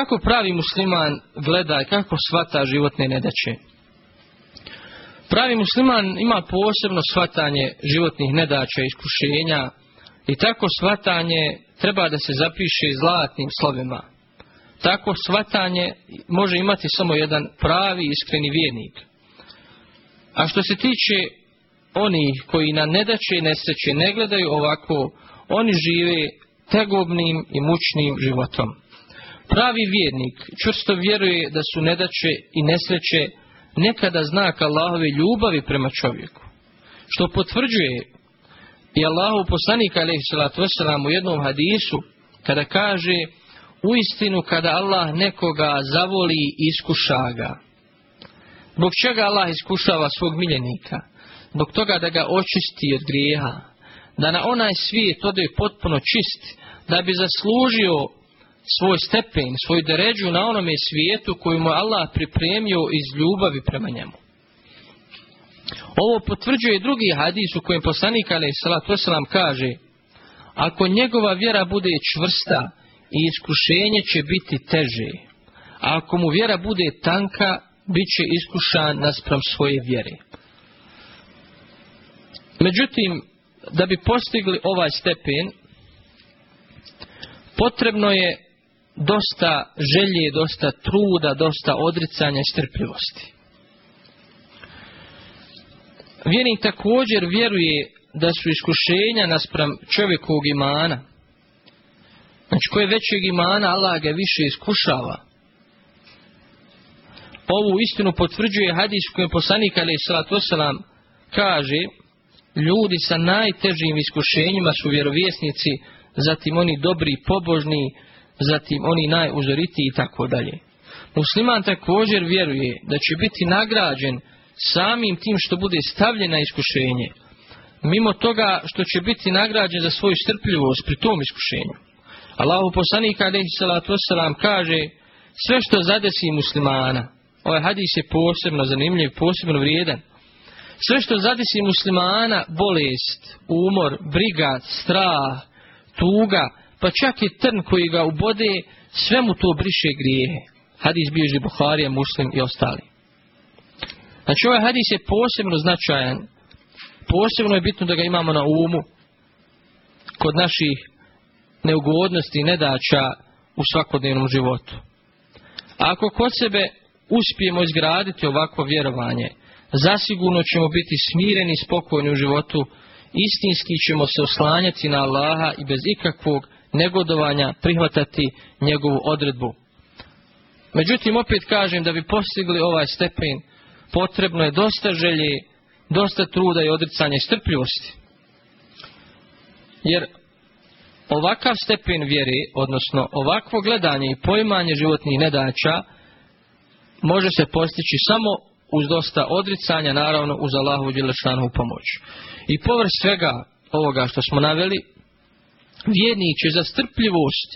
kako pravi musliman gleda i kako shvata životne nedaće? Pravi musliman ima posebno shvatanje životnih nedaća iskušenja i tako shvatanje treba da se zapiše zlatnim slovima. Tako shvatanje može imati samo jedan pravi iskreni vjernik. A što se tiče onih koji na nedaće i nesreće ne gledaju ovako, oni žive tegobnim i mučnim životom. Pravi vjernik čvrsto vjeruje da su nedaće i nesreće nekada znak Allahove ljubavi prema čovjeku. Što potvrđuje i Allahu poslanik alaihi u jednom hadisu kada kaže u istinu kada Allah nekoga zavoli i iskuša ga. Zbog čega Allah iskušava svog miljenika? Zbog toga da ga očisti od grijeha. Da na onaj svijet ode potpuno čist. Da bi zaslužio svoj stepen, svoju deređu na onome svijetu koju mu Allah pripremio iz ljubavi prema njemu. Ovo potvrđuje drugi hadis u kojem poslanik wasalam kaže ako njegova vjera bude čvrsta i iskušenje će biti teže, a ako mu vjera bude tanka, bit će iskušan naspram svoje vjere. Međutim, da bi postigli ovaj stepen, potrebno je dosta želje, dosta truda, dosta odricanja i strpljivosti. Vjernik također vjeruje da su iskušenja naspram čovjekovog imana. Znači, koje većeg imana, Allah ga više iskušava. Ovu istinu potvrđuje hadis kojem poslanik ali kaže ljudi sa najtežim iskušenjima su vjerovjesnici, zatim oni dobri pobožni, zatim oni najuzoritiji i tako dalje. Musliman također vjeruje da će biti nagrađen samim tim što bude stavljen na iskušenje, mimo toga što će biti nagrađen za svoju strpljivost pri tom iskušenju. Allahu poslanik alaihi salatu kaže sve što zadesi muslimana, ovaj hadis je posebno zanimljiv, posebno vrijedan. Sve što zadesi muslimana, bolest, umor, briga, strah, tuga, pa čak i trn koji ga ubode, sve mu to briše grijehe. Hadis bilježi Buharija, Muslim i ostali. Znači ovaj hadis je posebno značajan, posebno je bitno da ga imamo na umu kod naših neugodnosti i nedaća u svakodnevnom životu. A ako kod sebe uspijemo izgraditi ovakvo vjerovanje, zasigurno ćemo biti smireni i spokojni u životu, istinski ćemo se oslanjati na Allaha i bez ikakvog negodovanja prihvatati njegovu odredbu. Međutim, opet kažem da bi postigli ovaj stepen, potrebno je dosta želje, dosta truda i odricanja i strpljivosti. Jer ovakav stepen vjere, odnosno ovakvo gledanje i poimanje životnih nedaća, može se postići samo uz dosta odricanja, naravno uz Allahu Đelešanu pomoć. I površ svega ovoga što smo naveli, vjernik će za strpljivost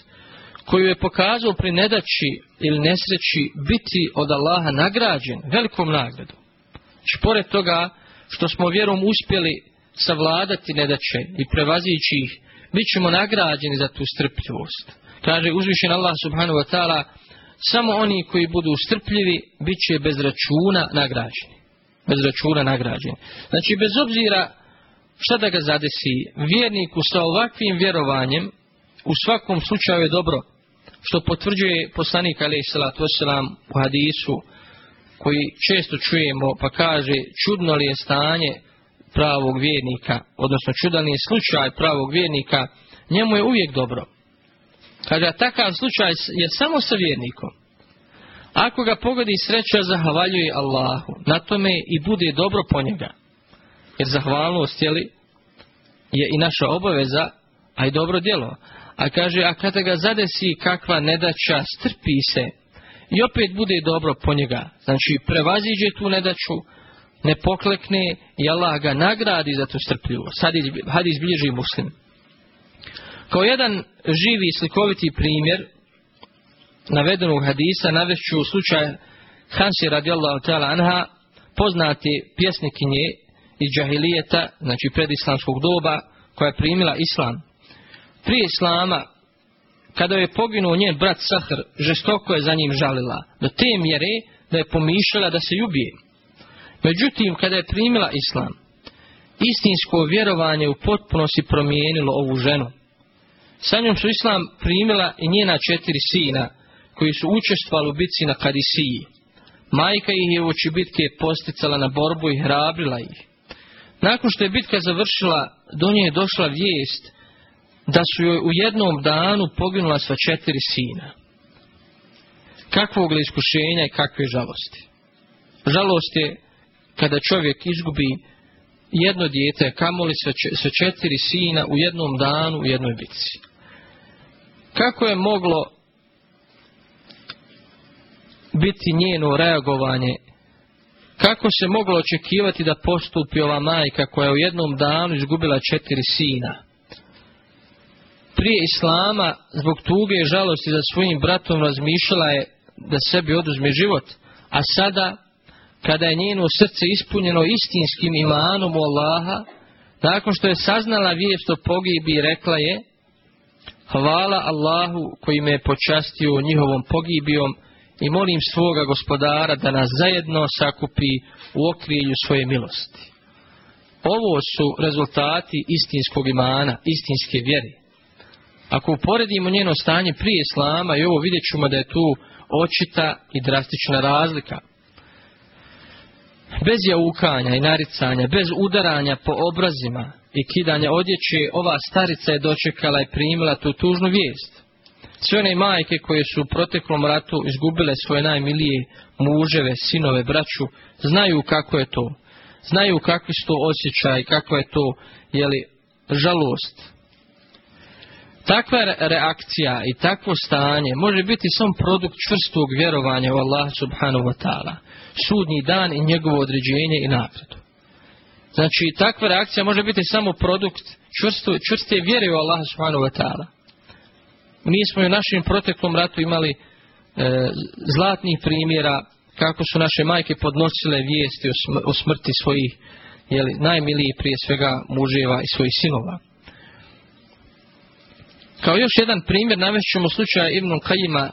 koju je pokazao pri nedaći ili nesreći biti od Allaha nagrađen velikom nagradom. Pored toga što smo vjerom uspjeli savladati nedaće i prevazići ih, bit ćemo nagrađeni za tu strpljivost. Kaže uzvišen Allah subhanahu wa ta'ala, samo oni koji budu strpljivi bit će bez računa nagrađeni. Bez računa nagrađeni. Znači bez obzira šta da ga zadesi, vjerniku sa ovakvim vjerovanjem u svakom slučaju je dobro, što potvrđuje poslanik alaih salatu u hadisu, koji često čujemo pa kaže čudno li je stanje pravog vjernika, odnosno čudan je slučaj pravog vjernika, njemu je uvijek dobro. Kaže, takav slučaj je samo sa vjernikom. Ako ga pogodi sreća, zahvaljuje Allahu. Na tome i bude dobro po njega. Jer zahvalnost je i naša obaveza, a i dobro djelo. A kaže, a kada ga zadesi kakva nedaća, strpi se i opet bude dobro po njega. Znači, prevaziđe tu nedaću, ne poklekne i Allah ga nagradi za tu strpljivost. Hadis bilježi muslim. Kao jedan živi slikoviti primjer navedenog hadisa navešću slučaj Hansi radijallahu ta'ala anha, poznati pjesnikinje iz džahilijeta, znači predislamskog doba, koja je primila islam. Prije islama kada je poginuo njen brat Sahr, žestoko je za njim žalila, do te mjere da je pomišljala da se ljubije. Međutim, kada je primila islam, istinsko vjerovanje u potpunosti promijenilo ovu ženu. Sa njom su islam primila i njena četiri sina, koji su učestvali u bitci na Kadisiji. Majka ih je u oči bitke posticala na borbu i hrabrila ih. Nakon što je bitka završila, do nje je došla vijest da su joj u jednom danu poginula sva četiri sina. Kakvog li iskušenja i kakve žalosti? Žalost je kada čovjek izgubi jedno dijete, kamoli sa četiri sina u jednom danu u jednoj bitci. Kako je moglo biti njeno reagovanje kako se moglo očekivati da postupi ova majka koja je u jednom danu izgubila četiri sina? Prije Islama, zbog tuge i žalosti za svojim bratom, razmišljala je da sebi oduzme život, a sada, kada je njeno srce ispunjeno istinskim imanom u Allaha, nakon što je saznala vijest o pogibi, rekla je, hvala Allahu koji me je počastio njihovom pogibijom, i molim svoga gospodara da nas zajedno sakupi u okrilju svoje milosti. Ovo su rezultati istinskog imana, istinske vjere. Ako uporedimo njeno stanje prije Islama i ovo vidjet ćemo da je tu očita i drastična razlika. Bez jaukanja i naricanja, bez udaranja po obrazima i kidanja odjeće, ova starica je dočekala i primila tu tužnu vijest. Sve one majke koje su u proteklom ratu izgubile svoje najmilije muževe, sinove, braću, znaju kako je to. Znaju kakvi su to osjećaj, kako je to, jeli, žalost. Takva reakcija i takvo stanje može biti sam produkt čvrstog vjerovanja u Allah subhanahu wa ta'ala. Sudnji dan i njegovo određenje i nagradu. Znači, takva reakcija može biti samo produkt čvrste vjere u Allah subhanahu wa ta'ala. Mi smo u našem proteklom ratu imali e, zlatnih primjera kako su naše majke podnosile vijesti o, smrti svojih jeli, najmilijih prije svega muževa i svojih sinova. Kao još jedan primjer navest ćemo slučaj Ibn Kajima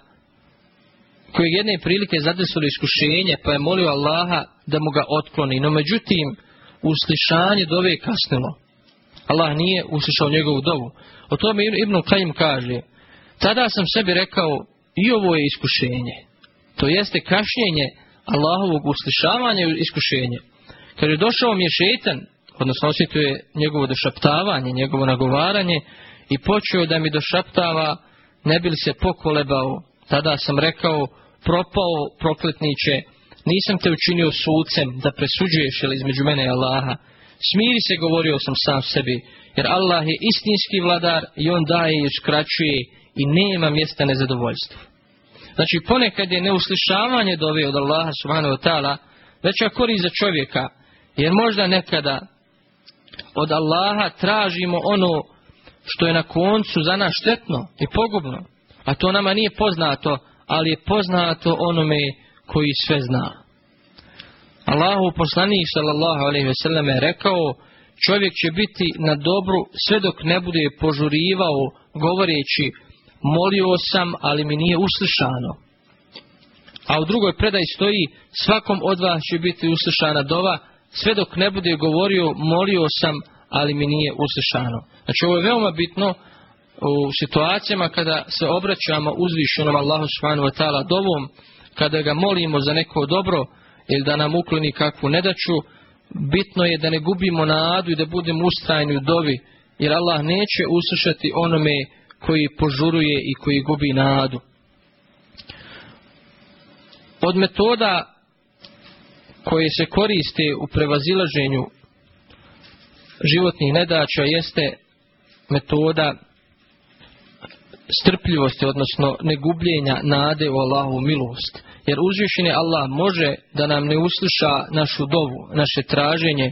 koji jedne prilike zadesilo iskušenje pa je molio Allaha da mu ga otkloni. No međutim, uslišanje dove kasnilo. Allah nije uslišao njegovu dovu. O tome Ibn Kajim kaže tada sam sebi rekao i ovo je iskušenje. To jeste kašnjenje Allahovog uslišavanja i iskušenje. Kad je došao mi je šetan, odnosno osjetio je njegovo došaptavanje, njegovo nagovaranje i počeo da mi došaptava ne bi li se pokolebao. Tada sam rekao, propao prokletniče, nisam te učinio sucem da presuđuješ ili između mene i Allaha. Smiri se, govorio sam sam sebi, jer Allah je istinski vladar i on daje i uskraćuje i nema mjesta nezadovoljstva. Znači ponekad je neuslišavanje dove od Allaha subhanahu wa ta'ala veća korist za čovjeka, jer možda nekada od Allaha tražimo ono što je na koncu za nas štetno i pogubno, a to nama nije poznato, ali je poznato onome koji sve zna. Allahu poslanik sallallahu alejhi ve sellem je rekao čovjek će biti na dobru sve dok ne bude požurivao govoreći molio sam ali mi nije uslišano. A u drugoj predaji stoji svakom od vas će biti uslišana dova sve dok ne bude govorio molio sam ali mi nije uslišano. Znači ovo je veoma bitno u situacijama kada se obraćamo uzvišenom Allahu subhanahu wa ta'ala dovom, kada ga molimo za neko dobro, ili da nam ukloni kakvu nedaću, bitno je da ne gubimo nadu i da budemo ustrajni u dovi, jer Allah neće uslušati onome koji požuruje i koji gubi nadu. Od metoda koje se koriste u prevazilaženju životnih nedaća jeste metoda strpljivosti, odnosno negubljenja nade u Allahu milost. Jer uzvišeni Allah može da nam ne usluša našu dovu, naše traženje,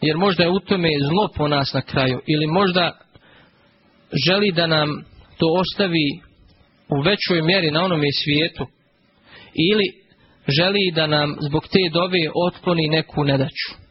jer možda je u tome zlo po nas na kraju, ili možda želi da nam to ostavi u većoj mjeri na onome svijetu, ili želi da nam zbog te dove otkloni neku nedaću.